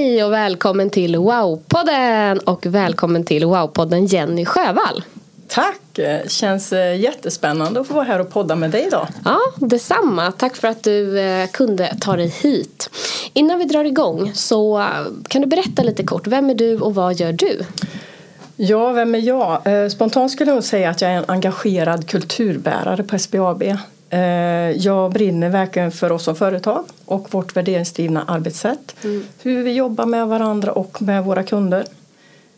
Hej och välkommen till Wow-podden och välkommen till Wow-podden Jenny Sjövall. Tack! Känns eh, jättespännande att få vara här och podda med dig idag. Ja, detsamma. Tack för att du eh, kunde ta dig hit. Innan vi drar igång så eh, kan du berätta lite kort. Vem är du och vad gör du? Ja, vem är jag? Spontant skulle jag säga att jag är en engagerad kulturbärare på SBAB. Eh, Jag brinner verkligen för oss som företag och vårt värderingsdrivna arbetssätt. Hur vi jobbar med varandra och med våra kunder.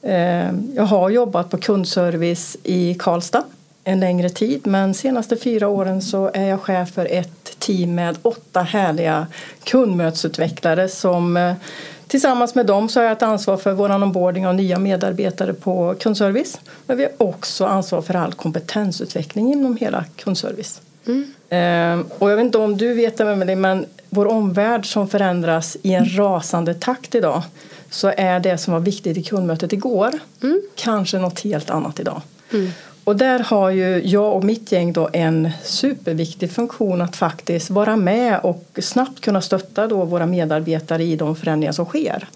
Eh, Jag har jobbat på kundservice i Karlstad en längre tid men senaste fyra åren så är jag chef för ett team med åtta härliga kundmötesutvecklare som eh, Tillsammans med dem så har jag ett ansvar för vår onboarding av nya medarbetare på kundservice. Men vi har också ansvar för all kompetensutveckling inom hela kundservice. Eh, och jag vet inte om du vet det Emelie, men vår omvärld som förändras i en rasande takt idag så är det som var viktigt i kundmötet igår kanske något helt annat idag. Och där har ju jag och mitt gäng då en superviktig funktion att faktiskt vara med och snabbt kunna stötta då våra medarbetare i de förändringar som sker.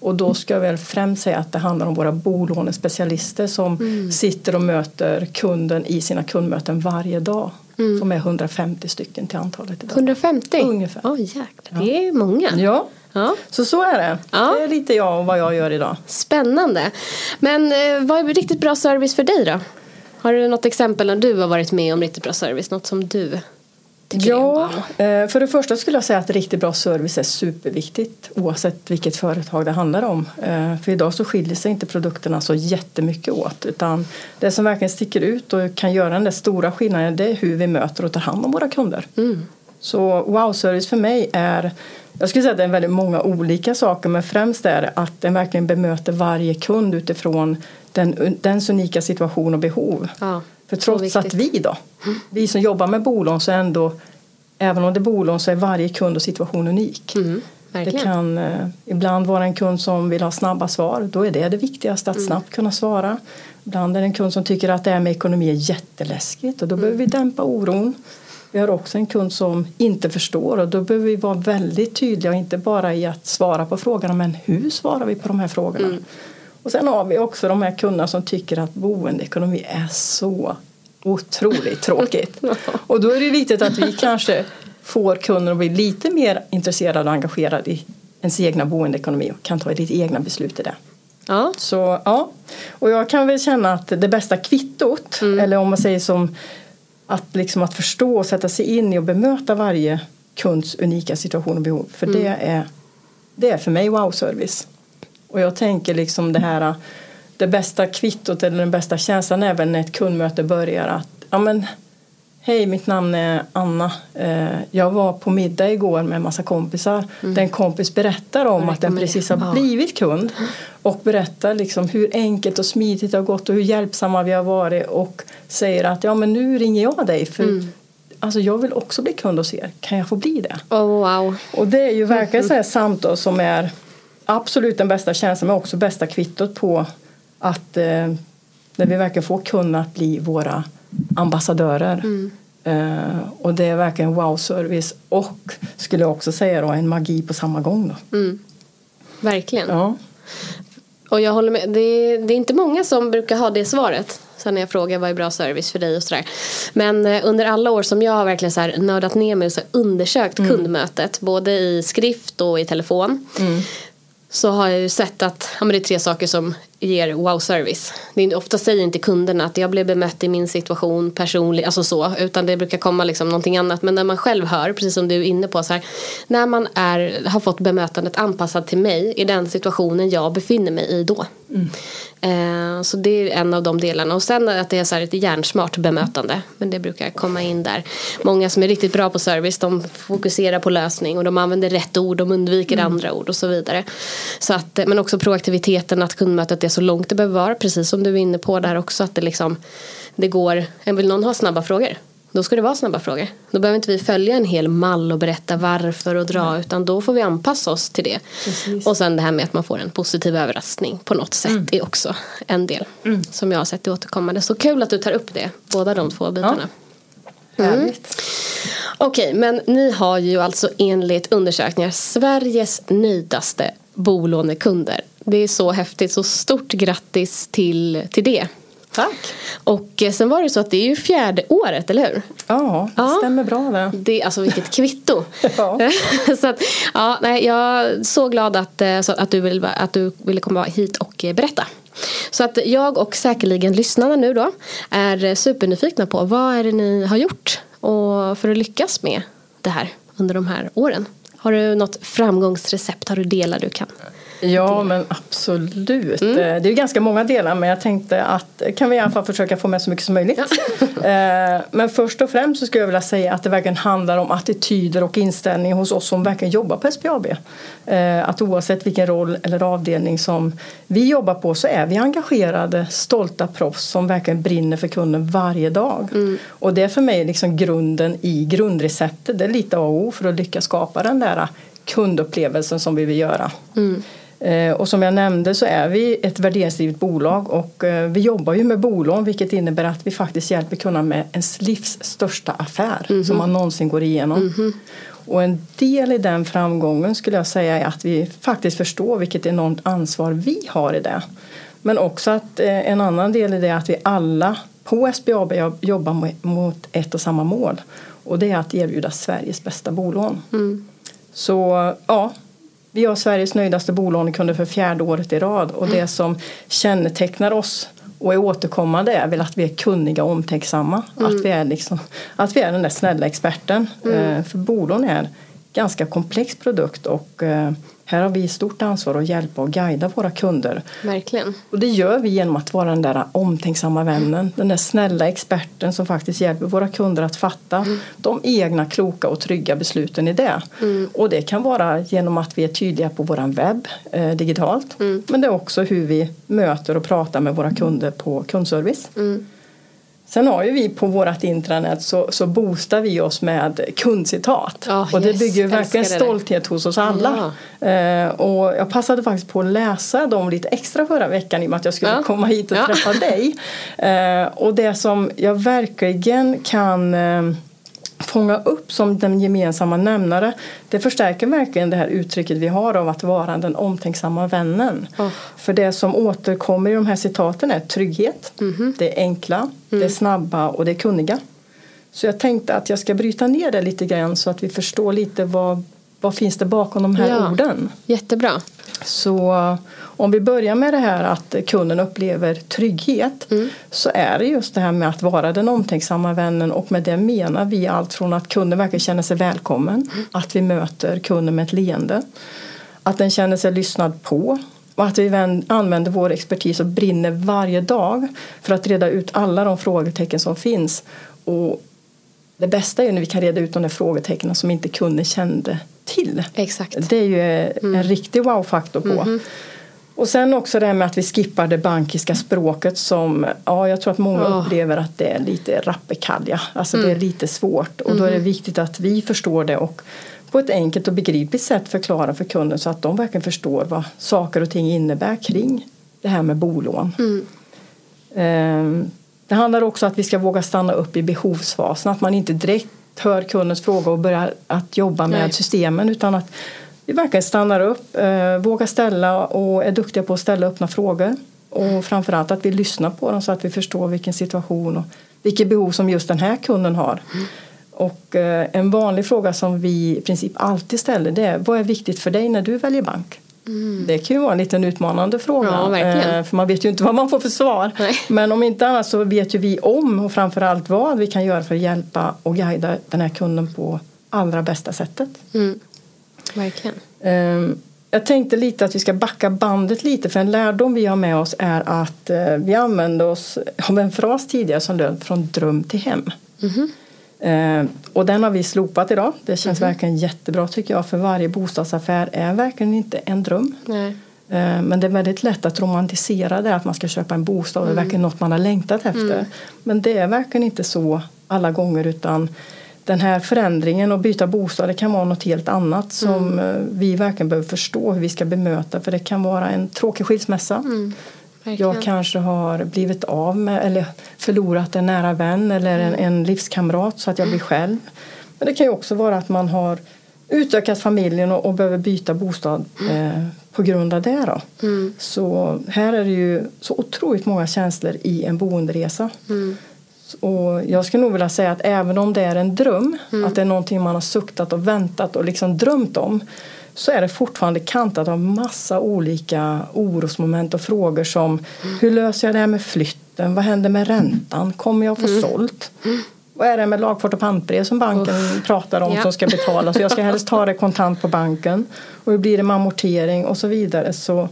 Och då ska jag väl främst säga att det handlar om våra bolånespecialister som sitter och möter kunden i sina kundmöten varje dag. Som är 150 stycken till antalet idag. 150? Ungefär. Oj, jäklar. Det är många. Ja, Ja. så så är det. Ja. Det är lite jag och vad jag gör idag. Spännande. Men eh, vad är riktigt bra service för dig då? Har du något exempel när du har varit med om riktigt bra service? Något som du Ja, eh, för det första skulle jag säga att riktigt bra service är superviktigt oavsett vilket företag det handlar om. Eh, För idag så skiljer sig inte produkterna så jättemycket åt utan det som verkligen sticker ut och kan göra den där stora skillnaden det är hur vi möter och tar hand om våra kunder. Så wow-service för mig är jag skulle säga att det är väldigt många olika saker men främst är att den verkligen bemöter varje kund utifrån den, dens unika situation och behov. Ja, För trots att vi då, vi som jobbar med bolån så ändå, även om det är bolån så är varje kund och situation unik. Mm, Det kan eh, ibland vara en kund som vill ha snabba svar, då är det det viktigaste Mm. att snabbt kunna svara. Ibland är det en kund som tycker att det här med ekonomi är jätteläskigt och då behöver vi dämpa oron. Vi har också en kund som inte förstår och då behöver vi vara väldigt tydliga och inte bara i att svara på frågorna men hur svarar vi på de här frågorna? Mm. Och sen har vi också de här kunderna som tycker att boendeekonomi är så otroligt tråkigt. Och då är det viktigt att vi kanske får kunden att bli lite mer intresserad och engagerad i ens egna boendeekonomi och kan ta lite egna beslut i det. Ja. Så ja, och jag kan väl känna att det bästa kvittot, eller om man säger som att, liksom att förstå och sätta sig in i och bemöta varje kunds unika situation och behov. För det, är, det är för mig wow-service. Och jag tänker liksom det här det bästa kvittot eller den bästa känslan är väl när ett kundmöte börjar att ja men Hej, mitt namn är Anna. Eh, Jag var på middag igår med en massa kompisar. Där en kompis berättar om att den precis har blivit kund. Och berättar liksom hur enkelt och smidigt det har gått och hur hjälpsamma vi har varit. Och säger att ja men nu ringer jag dig för alltså jag vill också bli kund hos er, kan jag få bli det? Oh, wow. Och det är ju verkligen så här samtal som är absolut den bästa känslan men också bästa kvittot på att eh, när vi verkligen får kunna att bli våra ambassadörer. Mm. Eh, och det är verkligen wow-service och skulle jag också säga då en magi på samma gång. Då. Mm. Verkligen. Ja. Och jag håller med. Det är, det är inte många som brukar ha det svaret. Sen när jag frågar vad är bra service för dig och sådär. Men eh, under alla år som jag har verkligen så här nördat ner mig och så undersökt kundmötet. Både i skrift och i telefon. Så har jag ju sett att ja, men det är tre saker som ger wow-service. Det är, ofta säger inte kunderna att jag blev bemött i min situation personligt, alltså så. Utan det brukar komma liksom någonting annat. Men när man själv hör, precis som du är inne på, så här, när man är, har fått bemötandet anpassat till mig i den situationen jag befinner mig i då. Eh, så det är en av de delarna. Och sen att det är så här ett hjärnsmart bemötande. Men det brukar komma in där. Många som är riktigt bra på service de fokuserar på lösning och de använder rätt ord, de undviker andra ord och så vidare. Så att, men också proaktiviteten att kundmötet är så långt det behöver vara. Precis som du är inne på där också att det liksom det går, vill någon ha snabba frågor? Då ska det vara snabba frågor. Då behöver inte vi följa en hel mall och berätta varför och dra utan då får vi anpassa oss till det. Precis. Och sen det här med att man får en positiv överraskning på något sätt är också en del som jag har sett i återkommande. Så kul att du tar upp det, båda de två bitarna. Härligt. Okej, men ni har ju alltså enligt undersökningar Sveriges nöjdaste bolånekunder. Det är så häftigt, så stort grattis till, till det. Tack. Och eh, sen var det så att det är ju fjärde året, eller hur? Ja, det Ja. stämmer bra det. Det, alltså vilket kvitto. Ja. så att, ja, nej, jag är så glad att, eh, så att, du vill, att du ville komma hit och eh, berätta. Så att jag och säkerligen lyssnarna nu då är supernyfikna på vad är det ni har gjort och för att lyckas med det här under de här åren. Har du något framgångsrecept? Har du delar du kan? Ja, men absolut. Mm. Eh, Det är ganska många delar men jag tänkte att eh, kan vi i alla fall försöka få med så mycket som möjligt. Eh, men först och främst så skulle jag vilja säga att det verkligen handlar om attityder och inställning hos oss som verkligen jobbar på SBAB. Att oavsett vilken roll eller avdelning som vi jobbar på så är vi engagerade, stolta proffs som verkligen brinner för kunden varje dag. Och det är för mig liksom grunden i grundreceptet. Det är lite A och O för att lyckas skapa den där kundupplevelsen som vi vill göra. Eh, Och som jag nämnde så är vi ett värderingsdrivet bolag och eh, vi jobbar ju med bolån vilket innebär att vi faktiskt hjälper kunderna med ens livs största affär som man någonsin går igenom. Och en del i den framgången skulle jag säga är att vi faktiskt förstår vilket enormt ansvar vi har i det. Men också att eh, en annan del i det är att vi alla på SBAB jobb- jobbar mo- mot ett och samma mål och det är att erbjuda Sveriges bästa bolån. Så ja, vi har Sveriges nöjdaste bolånekunder för fjärde året i rad och det som kännetecknar oss och är återkommande är väl att vi är kunniga och omtänksamma. Att, vi är liksom, att vi är den där snälla experten. Eh, För bolån är en ganska komplex produkt och eh, här har vi stort ansvar att hjälpa och guida våra kunder. Verkligen. Och det gör vi genom att vara den där omtänksamma vännen. Den där snälla experten som faktiskt hjälper våra kunder att fatta de egna kloka och trygga besluten i det. Och det kan vara genom att vi är tydliga på våran webb eh, digitalt. Men det är också hur vi möter och pratar med våra kunder på kundservice. Sen har ju vi på vårt intranät så, så boostar vi oss med kundcitat. Ja, och det yes, bygger ju verkligen det stolthet hos oss alla. Eh, och jag passade faktiskt på att läsa dem lite extra förra veckan i och med att jag skulle Ja. komma hit och Ja. träffa dig. Eh, och det som jag verkligen kan eh, fånga upp som den gemensamma nämnare det förstärker verkligen det här uttrycket vi har av att vara den omtänksamma vännen. Oh. För det som återkommer i de här citaten är trygghet, det är enkla, det är snabba och det är kunniga. Så jag tänkte att jag ska bryta ner det lite grann så att vi förstår lite vad, vad finns det bakom de här Ja. orden. Jättebra. Så om vi börjar med det här att kunden upplever trygghet så är det just det här med att vara den omtänksamma vännen och med det menar vi allt från att kunden verkligen känner sig välkommen, att vi möter kunden med ett leende, att den känner sig lyssnad på och att vi vän- använder vår expertis och brinner varje dag för att reda ut alla de frågetecken som finns. Och det bästa är när vi kan reda ut de där frågetecknen som inte kunden kände till. Exakt. Det är ju en riktig wow-faktor på. Och sen också det här med att vi skippar det bankiska språket som ja, jag tror att många Ja. upplever att det är lite rappekalja. Alltså Mm. det är lite svårt och då är det viktigt att vi förstår det och på ett enkelt och begripligt sätt förklara för kunden så att de verkligen förstår vad saker och ting innebär kring det här med bolån. Mm. Ehm, Det handlar också om att vi ska våga stanna upp i behovsfasen, att man inte direkt hör kundens fråga och börjar att jobba med Nej. systemen utan att vi verkligen stannar upp, eh, vågar ställa och är duktiga på att ställa öppna frågor. Och framförallt att vi lyssnar på dem så att vi förstår vilken situation och vilket behov som just den här kunden har. Och eh, en vanlig fråga som vi i princip alltid ställer det är vad är viktigt för dig när du väljer bank? Det kan ju vara en liten utmanande fråga. Ja, eh, För man vet ju inte vad man får för svar. Nej. Men om inte annat så vet ju vi om och framförallt vad vi kan göra för att hjälpa och guida den här kunden på allra bästa sättet. Mm. Verkligen. Ehm, Jag tänkte lite att vi ska backa bandet lite för en lärdom vi har med oss är att eh, vi använde oss av en fras tidigare som löd från dröm till hem. Ehm, Och den har vi slopat idag. Det känns verkligen jättebra tycker jag för varje bostadsaffär är verkligen inte en dröm. Nej. Eh, Men det är väldigt lätt att romantisera det att man ska köpa en bostad och det är verkligen något man har längtat efter. Men det är verkligen inte så alla gånger utan den här förändringen och byta bostad det kan vara något helt annat som eh, vi verkligen behöver förstå hur vi ska bemöta för det kan vara en tråkig skilsmässa. Verkligen. Jag kanske har blivit av med eller förlorat en nära vän eller en, en livskamrat så att jag blir själv. Men det kan ju också vara att man har utökat familjen och, och behöver byta bostad eh, på grund av det. Då. Så här är det ju så otroligt många känslor i en boenderesa. Och jag skulle nog vilja säga att även om det är en dröm, att det är någonting man har suktat och väntat och liksom drömt om så är det fortfarande kantat av massa olika orosmoment och frågor som hur löser jag det här med flytten? Vad händer med räntan? Kommer jag få sålt? Vad är det med lagfart och pantbrev som banken pratar om Ja. som ska betalas? Jag ska helst ta det kontant på banken. Och hur blir det med amortering och så vidare. Så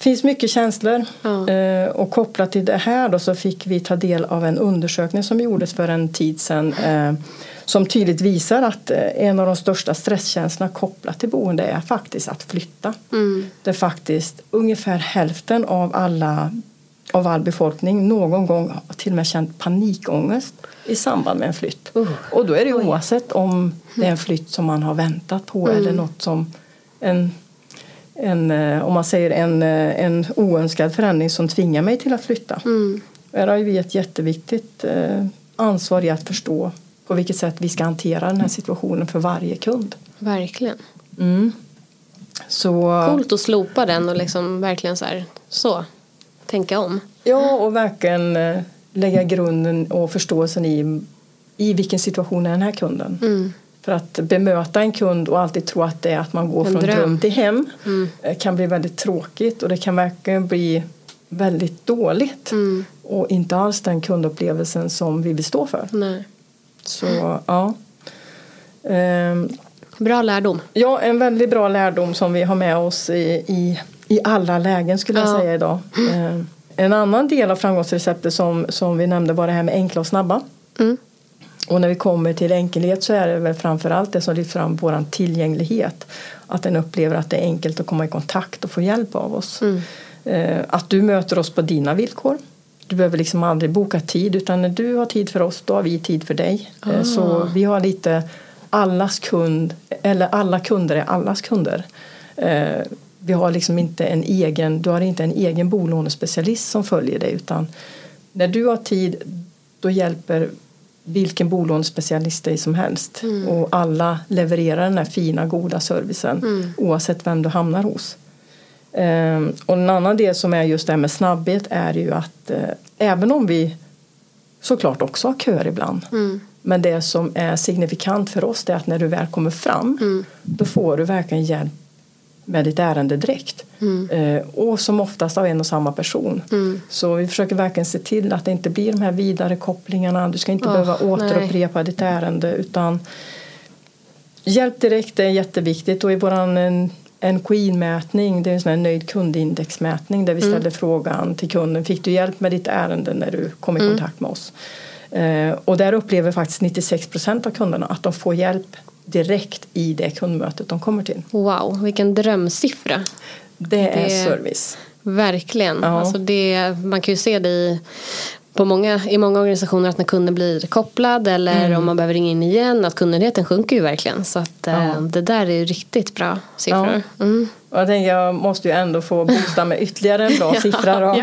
finns mycket känslor. Ja. Eh, och kopplat till det här då så fick vi ta del av en undersökning som gjordes för en tid sedan. Eh, som tydligt visar att eh, en av de största stresskänslorna kopplat till boende är faktiskt att flytta. Det är faktiskt ungefär hälften av alla av all befolkning någon gång till och med känt panikångest i samband med en flytt. Och då är det oavsett om det är en flytt som man har väntat på eller något som en en, eh, om man säger en, eh, en oönskad förändring som tvingar mig till att flytta. Här har vi ett jätteviktigt eh, ansvar i att förstå på vilket sätt vi ska hantera den här situationen för varje kund. Verkligen. Så, Coolt att slopa den och liksom verkligen så här, så, tänka om. Ja, och verkligen lägga grunden och förståelsen i, i vilken situation är den här kunden. För att bemöta en kund och alltid tro att det är att man går En från dröm. dröm till hem eh, kan bli väldigt tråkigt och det kan verkligen bli väldigt dåligt. Och inte alls den kundupplevelsen som vi vill stå för. Nej. Så ja. Ehm, Bra lärdom. Ja, en väldigt bra lärdom som vi har med oss i, i, i alla lägen skulle jag Ja. säga idag. Eh, En annan del av framgångsreceptet som, som vi nämnde var det här med enkla och snabba. Mm. Och när vi kommer till enkelhet så är det väl framförallt det som lyfter fram vår tillgänglighet. Att den upplever att det är enkelt att komma i kontakt och få hjälp av oss. Eh, Att du möter oss på dina villkor. Du behöver liksom aldrig boka tid utan när du har tid för oss då har vi tid för dig. Eh, Så vi har lite allas kund, eller alla kunder är allas kunder. Eh, Vi har liksom inte en egen, du har inte en egen bolånespecialist som följer dig utan när du har tid då hjälper vilken bolånespecialist dig som helst. Och alla levererar den här fina goda servicen oavsett vem du hamnar hos. Ehm, och en annan del som är just det här med snabbhet är ju att eh, även om vi såklart också har köer ibland men det som är signifikant för oss det är att när du väl kommer fram då får du verkligen hjälp med ditt ärende direkt. Eh, och som oftast av en och samma person. Så vi försöker verkligen se till att det inte blir de här vidare kopplingarna. Du ska inte Åh, behöva nej. återupprepa ditt ärende utan Hjälp direkt är jätteviktigt och i våran NKI-mätning, det är en sån här nöjd kundindexmätning där vi ställer frågan till kunden, fick du hjälp med ditt ärende när du kom i kontakt med oss? Eh, och där upplever faktiskt 96 procent av kunderna att de får hjälp direkt i det kundmötet de kommer till. Wow, vilken drömsiffra. Det är Det- service. Verkligen. Ja. Alltså det, man kan ju se det i, på många, i många organisationer att när kunden blir kopplad eller Mm. om man behöver ringa in igen att kundnöjdheten sjunker ju verkligen. Så att, eh, Ja. det där är ju riktigt bra siffror. Mm. Och jag tänker jag måste ju ändå få boosta med ytterligare en bra Ja, siffra. Då.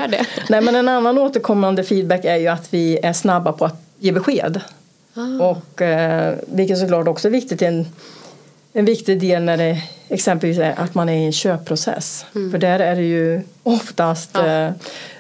Nej, men en annan återkommande feedback är ju att vi är snabba på att ge besked. Ah. Och, eh, vilket såklart också är viktigt. En, en viktig del när det exempelvis är att man är i en köpprocess. För där är det ju oftast Mm. Ja. Eh,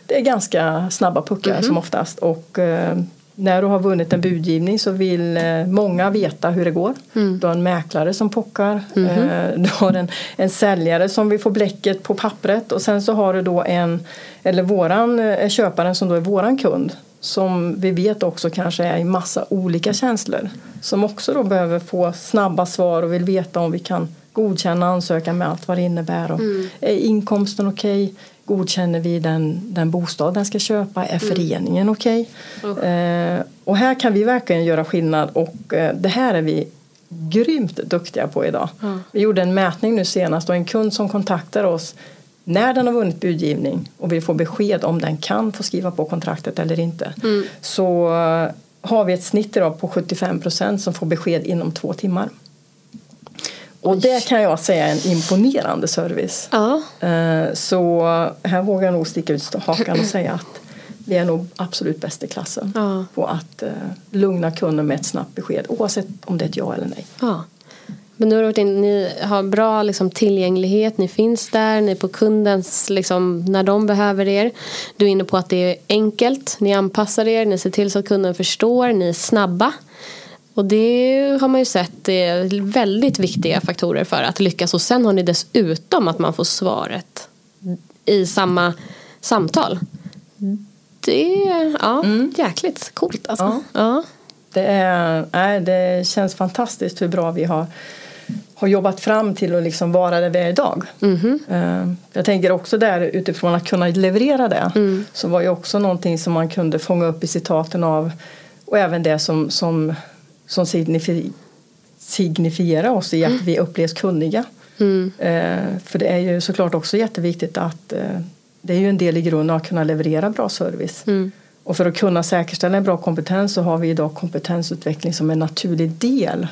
det är ganska snabba puckar som oftast. Och eh, när du har vunnit en budgivning så vill eh, många veta hur det går. Mm. Du har en mäklare som pockar. Mhm. Eh, du har en, en säljare som vill få bläcket på pappret. Och sen så har du då en, eller våran eh, köparen som då är våran kund. Som vi vet också kanske är i massa olika känslor. Som också då behöver få snabba svar och vill veta om vi kan godkänna ansökan med allt vad det innebär. Och Är inkomsten okej? Godkänner vi den, den bostad den ska köpa? Är föreningen okej? Eh, och här kan vi verkligen göra skillnad och eh, det här är vi grymt duktiga på idag. Vi gjorde en mätning nu senast och en kund som kontaktar oss när den har vunnit budgivning och vill få besked om den kan få skriva på kontraktet eller inte. Så eh, har vi ett snitt idag på 75 procent som får besked inom två timmar. Och det kan jag säga är en imponerande service. Ja, Eh, Så här vågar jag nog sticka ut hakan och säga att vi är nog absolut bäst i klassen Ja. på att eh, lugna kunden med ett snabbt besked oavsett om det är ett ja eller nej. ja. Men nu har varit in, ni har bra liksom, tillgänglighet, ni finns där, ni är på kundens, liksom, när de behöver er. Du är inne på att det är enkelt, ni anpassar er, ni ser till så att kunden förstår, ni är snabba. Och det har man ju sett är väldigt viktiga faktorer för att lyckas. Och sen har ni dessutom att man får svaret i samma samtal. Det är ja, jäkligt coolt alltså. Ja. Ja. Det, är, nej, det känns fantastiskt hur bra vi har, har jobbat fram till att liksom vara där vi är idag. Eh, Jag tänker också där utifrån att kunna leverera det så var ju också någonting som man kunde fånga upp i citaten av och även det som, som, som signifi, signifierar oss i att vi upplevs kunniga. Eh, För det är ju såklart också jätteviktigt att eh, det är ju en del i grunden att kunna leverera bra service. Och för att kunna säkerställa en bra kompetens så har vi idag kompetensutveckling som en naturlig del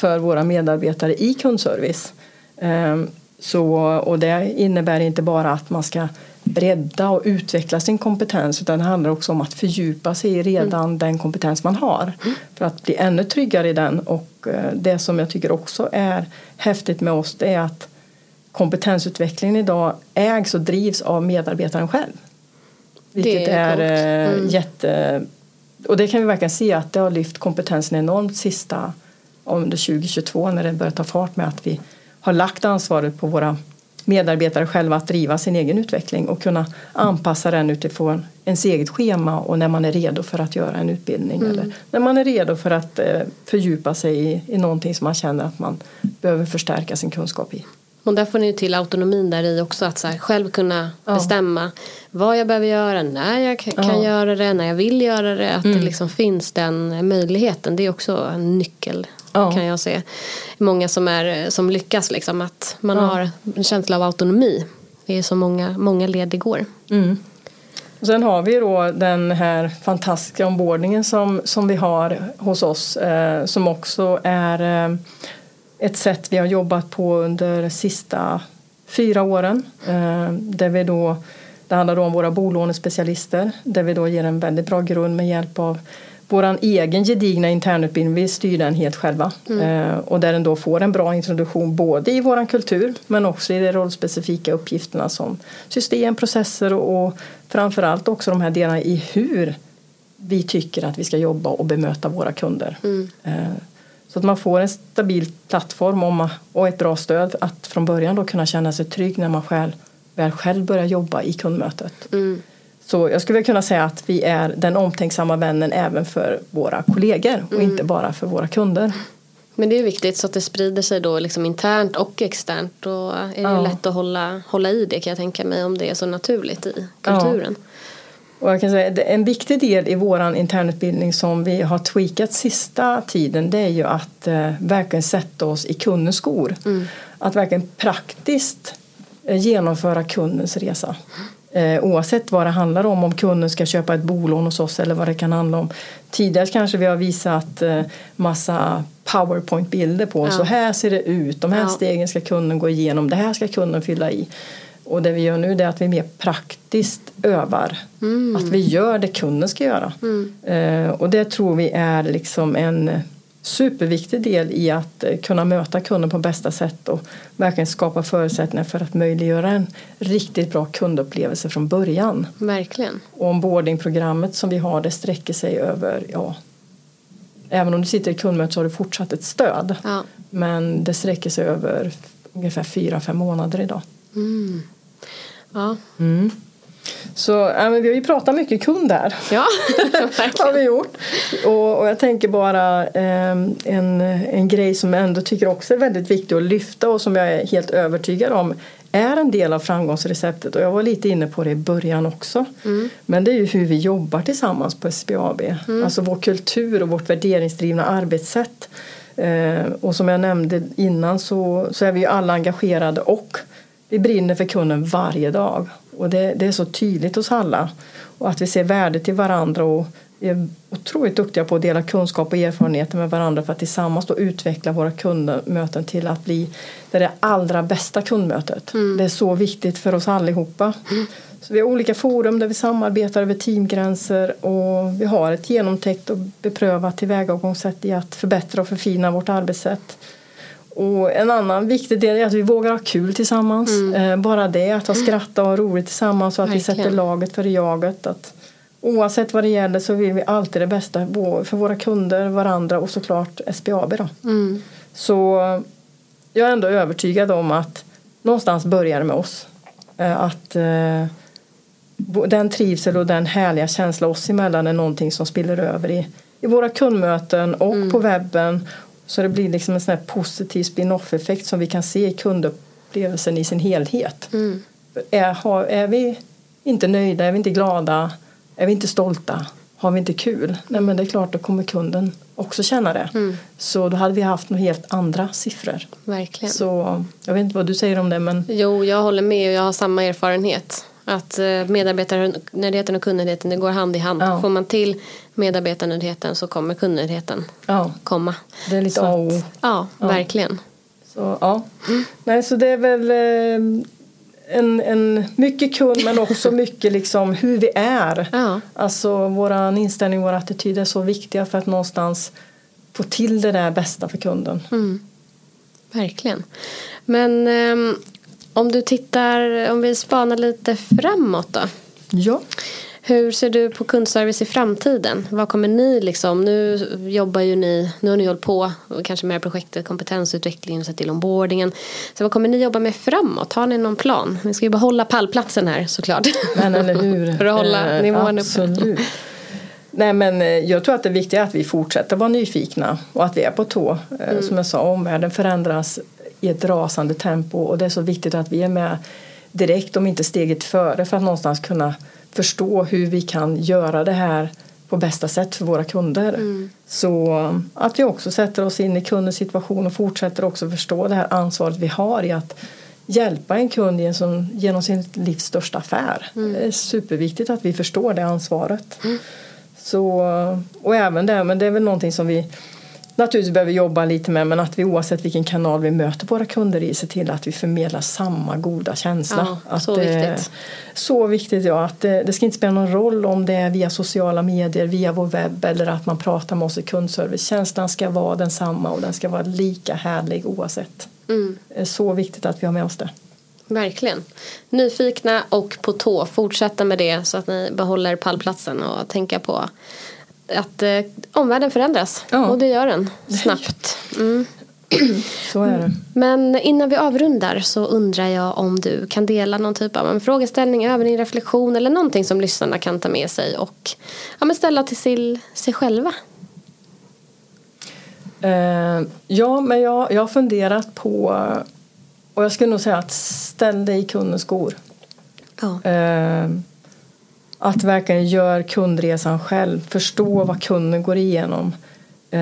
för våra medarbetare i kundservice. Ehm, Så, och det innebär inte bara att man ska bredda och utveckla sin kompetens utan det handlar också om att fördjupa sig i redan den kompetens man har för att bli ännu tryggare i den. Och eh, det som jag tycker också är häftigt med oss det är att kompetensutvecklingen idag ägs och drivs av medarbetaren själv. Vilket är är, eh, jätte... Och det kan vi verkligen se att det har lyft kompetensen enormt sista under 2022 när det börjar ta fart med att vi har lagt ansvaret på våra medarbetare själva att driva sin egen utveckling och kunna anpassa den utifrån ens eget schema och när man är redo för att göra en utbildning eller när man är redo för att eh, fördjupa sig i, i någonting som man känner att man behöver förstärka sin kunskap i. Och där får ni ju till autonomin där i också att så här, själv kunna Ja. bestämma vad jag behöver göra, när jag kan Ja. göra det, när jag vill göra det. Att Mm. det liksom finns den möjligheten. Det är också en nyckel Ja. kan jag se. Många som, är, som lyckas liksom att man har en känsla av autonomi. Det är så många, många led det går. Och sen har vi då den här fantastiska ombordningen som, som vi har hos oss eh, som också är eh, ett sätt vi har jobbat på under de sista fyra åren. Eh, där vi då, det handlar då om våra bolånespecialister där vi då ger en väldigt bra grund med hjälp av vår egen gedigna internutbildning, vi styr den helt själva. Eh, och där den då får en bra introduktion både i vår kultur men också i de rollspecifika uppgifterna som system, processer och, och framförallt också de här delarna i hur vi tycker att vi ska jobba och bemöta våra kunder. Eh, så att man får en stabil plattform och ett bra stöd att från början då kunna känna sig trygg när man själv, väl själv börjar jobba i kundmötet. Så jag skulle kunna säga att vi är den omtänksamma vännen även för våra kollegor och inte bara för våra kunder. Men det är viktigt så att det sprider sig då liksom internt och externt. Då är det Ja. lätt att hålla, hålla i det kan jag tänka mig om det är så naturligt i kulturen. Och jag kan säga, en viktig del i vår internutbildning som vi har tweakat sista tiden det är ju att eh, verkligen sätta oss i kundens skor. Att verkligen praktiskt eh, genomföra kundens resa. Eh, oavsett vad det handlar om, om kunden ska köpa ett bolån hos oss eller vad det kan handla om. Tidigare kanske vi har visat eh, massa powerpoint-bilder på, ja. så här ser det ut, de här ja. stegen ska kunden gå igenom, det här ska kunden fylla i. Och det vi gör nu är att vi mer praktiskt övar. Mm. Att vi gör det kunden ska göra. Mm. Eh, och det tror vi är liksom en superviktig del i att eh, kunna möta kunden på bästa sätt och verkligen skapa förutsättningar för att möjliggöra en riktigt bra kundupplevelse från början. Verkligen. Och onboardingprogrammet som vi har det sträcker sig över, ja, även om du sitter i kundmöte så har du fortsatt ett stöd. Ja. Men det sträcker sig över ungefär fyra, fem månader idag. Mm. Ja. Mm. Så ja, men vi har ju pratat mycket kund här. Ja, har vi gjort. Och, och jag tänker bara eh, en, en grej som jag ändå tycker också är väldigt viktig att lyfta och som jag är helt övertygad om är en del av framgångsreceptet och jag var lite inne på det i början också. Mm. Men det är ju hur vi jobbar tillsammans på SBAB. Mm. Alltså vår kultur och vårt värderingsdrivna arbetssätt. Eh, och som jag nämnde innan så, så är vi ju alla engagerade och vi brinner för kunden varje dag. Och det, det, är så tydligt hos alla. Och att vi ser värdet i varandra och är otroligt duktiga på att dela kunskap och erfarenheter med varandra för att tillsammans då utveckla våra kundmöten till att bli det, det allra bästa kundmötet. Mm. Det är så viktigt för oss allihopa. Mm. Så vi har olika forum där vi samarbetar över teamgränser och vi har ett genomtänkt och beprövat tillvägagångssätt i att förbättra och förfina vårt arbetssätt. Och en annan viktig del är att vi vågar ha kul tillsammans. Mm. Eh, bara det, att ha skratta och ha roligt tillsammans och att Verkligen. vi sätter laget före jaget. Att oavsett vad det gäller så vill vi alltid det bästa för våra kunder, varandra och såklart SBAB. Då. Mm. Så jag är ändå övertygad om att någonstans börjar det med oss. Eh, att eh, den trivsel och den härliga känsla oss emellan är någonting som spiller över i, i våra kundmöten och mm. på webben så det blir liksom en sån här positiv spin-off effekt som vi kan se i kundupplevelsen i sin helhet. Mm. Är, har, är vi inte nöjda, är vi inte glada, är vi inte stolta, har vi inte kul, nej men det är klart då kommer kunden också känna det. Mm. Så då hade vi haft några helt andra siffror. Verkligen. Så jag vet inte vad du säger om det men. Jo, jag håller med och jag har samma erfarenhet. Att eh, medarbetarnöjdheten och kundnöjdheten det går hand i hand. Ja. Får man till medarbetarnöjdheten så kommer kundnöjdheten ja. komma. Det är lite A och ja, ja, verkligen. Så, ja. Mm. Nej, så det är väl eh, en, en, mycket kund men också mycket liksom hur vi är. Ja. Alltså våran inställning, vår attityd är så viktiga för att någonstans få till det där bästa för kunden. Mm. Verkligen. Men um, om du tittar, om vi spanar lite framåt då. Ja. Hur ser du på kundservice i framtiden? Vad kommer ni liksom, nu jobbar ju ni, nu har ni hållit på kanske med projektet kompetensutveckling och sett till onboardingen. Så vad kommer ni jobba med framåt? Har ni någon plan? Ni ska ju behålla pallplatsen här såklart. Men eller hur. För att hålla eh, nivån Absolut. Nej men eh, jag tror att det viktiga är att vi fortsätter vara nyfikna och att vi är på tå. Eh, mm. Som jag sa, omvärlden förändras i ett rasande tempo och det är så viktigt att vi är med direkt om inte steget före för att någonstans kunna förstå hur vi kan göra det här på bästa sätt för våra kunder. Mm. Så att vi också sätter oss in i kundens situation och fortsätter också förstå det här ansvaret vi har i att hjälpa en kund genom sin livs största affär. Mm. Det är superviktigt att vi förstår det ansvaret. Mm. Så, och även det, men det är väl någonting som vi naturligtvis behöver jobba lite med men att vi oavsett vilken kanal vi möter våra kunder i ser till att vi förmedlar samma goda känsla. Ja, att, så viktigt. Så viktigt ja, att det, det, ska inte spela någon roll om det är via sociala medier, via vår webb eller att man pratar med oss i kundservice. Känslan ska vara densamma och den ska vara lika härlig oavsett. Mm. Det är så viktigt att vi har med oss det. Verkligen. Nyfikna och på tå. Fortsätta med det så att ni behåller pallplatsen och tänka på att eh, omvärlden förändras. Ja. Och det gör den snabbt. Mm. Så är det. Men innan vi avrundar så undrar jag om du kan dela någon typ av en frågeställning, övning, reflektion eller någonting som lyssnarna kan ta med sig och ja, ställa till sig, sig själva. Eh, ja, men jag, jag har funderat på och jag skulle nog säga att ställ dig i kundens skor. Ja. Eh, att verkligen göra kundresan själv, förstå vad kunden går igenom eh,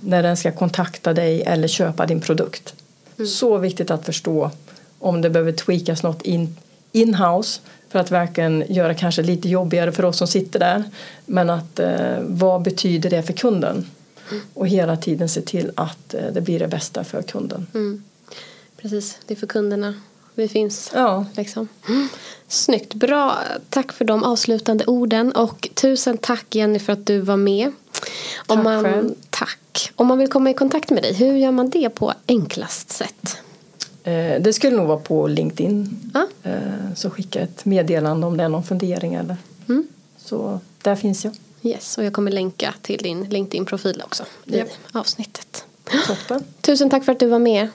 när den ska kontakta dig eller köpa din produkt. Mm. Så viktigt att förstå om det behöver tweakas något in, in-house för att verkligen göra kanske lite jobbigare för oss som sitter där. Men att eh, vad betyder det för kunden? Mm. Och hela tiden se till att eh, det blir det bästa för kunden. Mm. Precis, det är för kunderna vi finns. Ja. Liksom. Snyggt, bra. Tack för de avslutande orden och tusen tack Jenny för att du var med. Tack Om man, själv. Tack. Om man vill komma i kontakt med dig, hur gör man det på enklast sätt? Eh, det skulle nog vara på LinkedIn. Ah. Så skicka ett meddelande om det är någon fundering eller mm. så där finns jag. Yes, och jag kommer länka till din LinkedIn-profil också i yep. avsnittet. Toppen. Tusen tack för att du var med.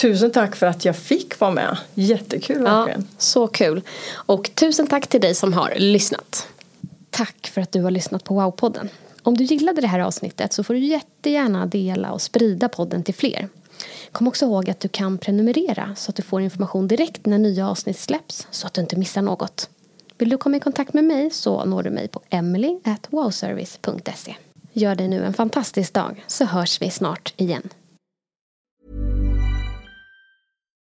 Tusen tack för att jag fick vara med. Jättekul verkligen. Ja, så kul. Och tusen tack till dig som har lyssnat. Tack för att du har lyssnat på Wow-podden. Om du gillade det här avsnittet så får du jättegärna dela och sprida podden till fler. Kom också ihåg att du kan prenumerera så att du får information direkt när nya avsnitt släpps så att du inte missar något. Vill du komma i kontakt med mig så når du mig på emily.wowservice.se. Gör dig nu en fantastisk dag så hörs vi snart igen.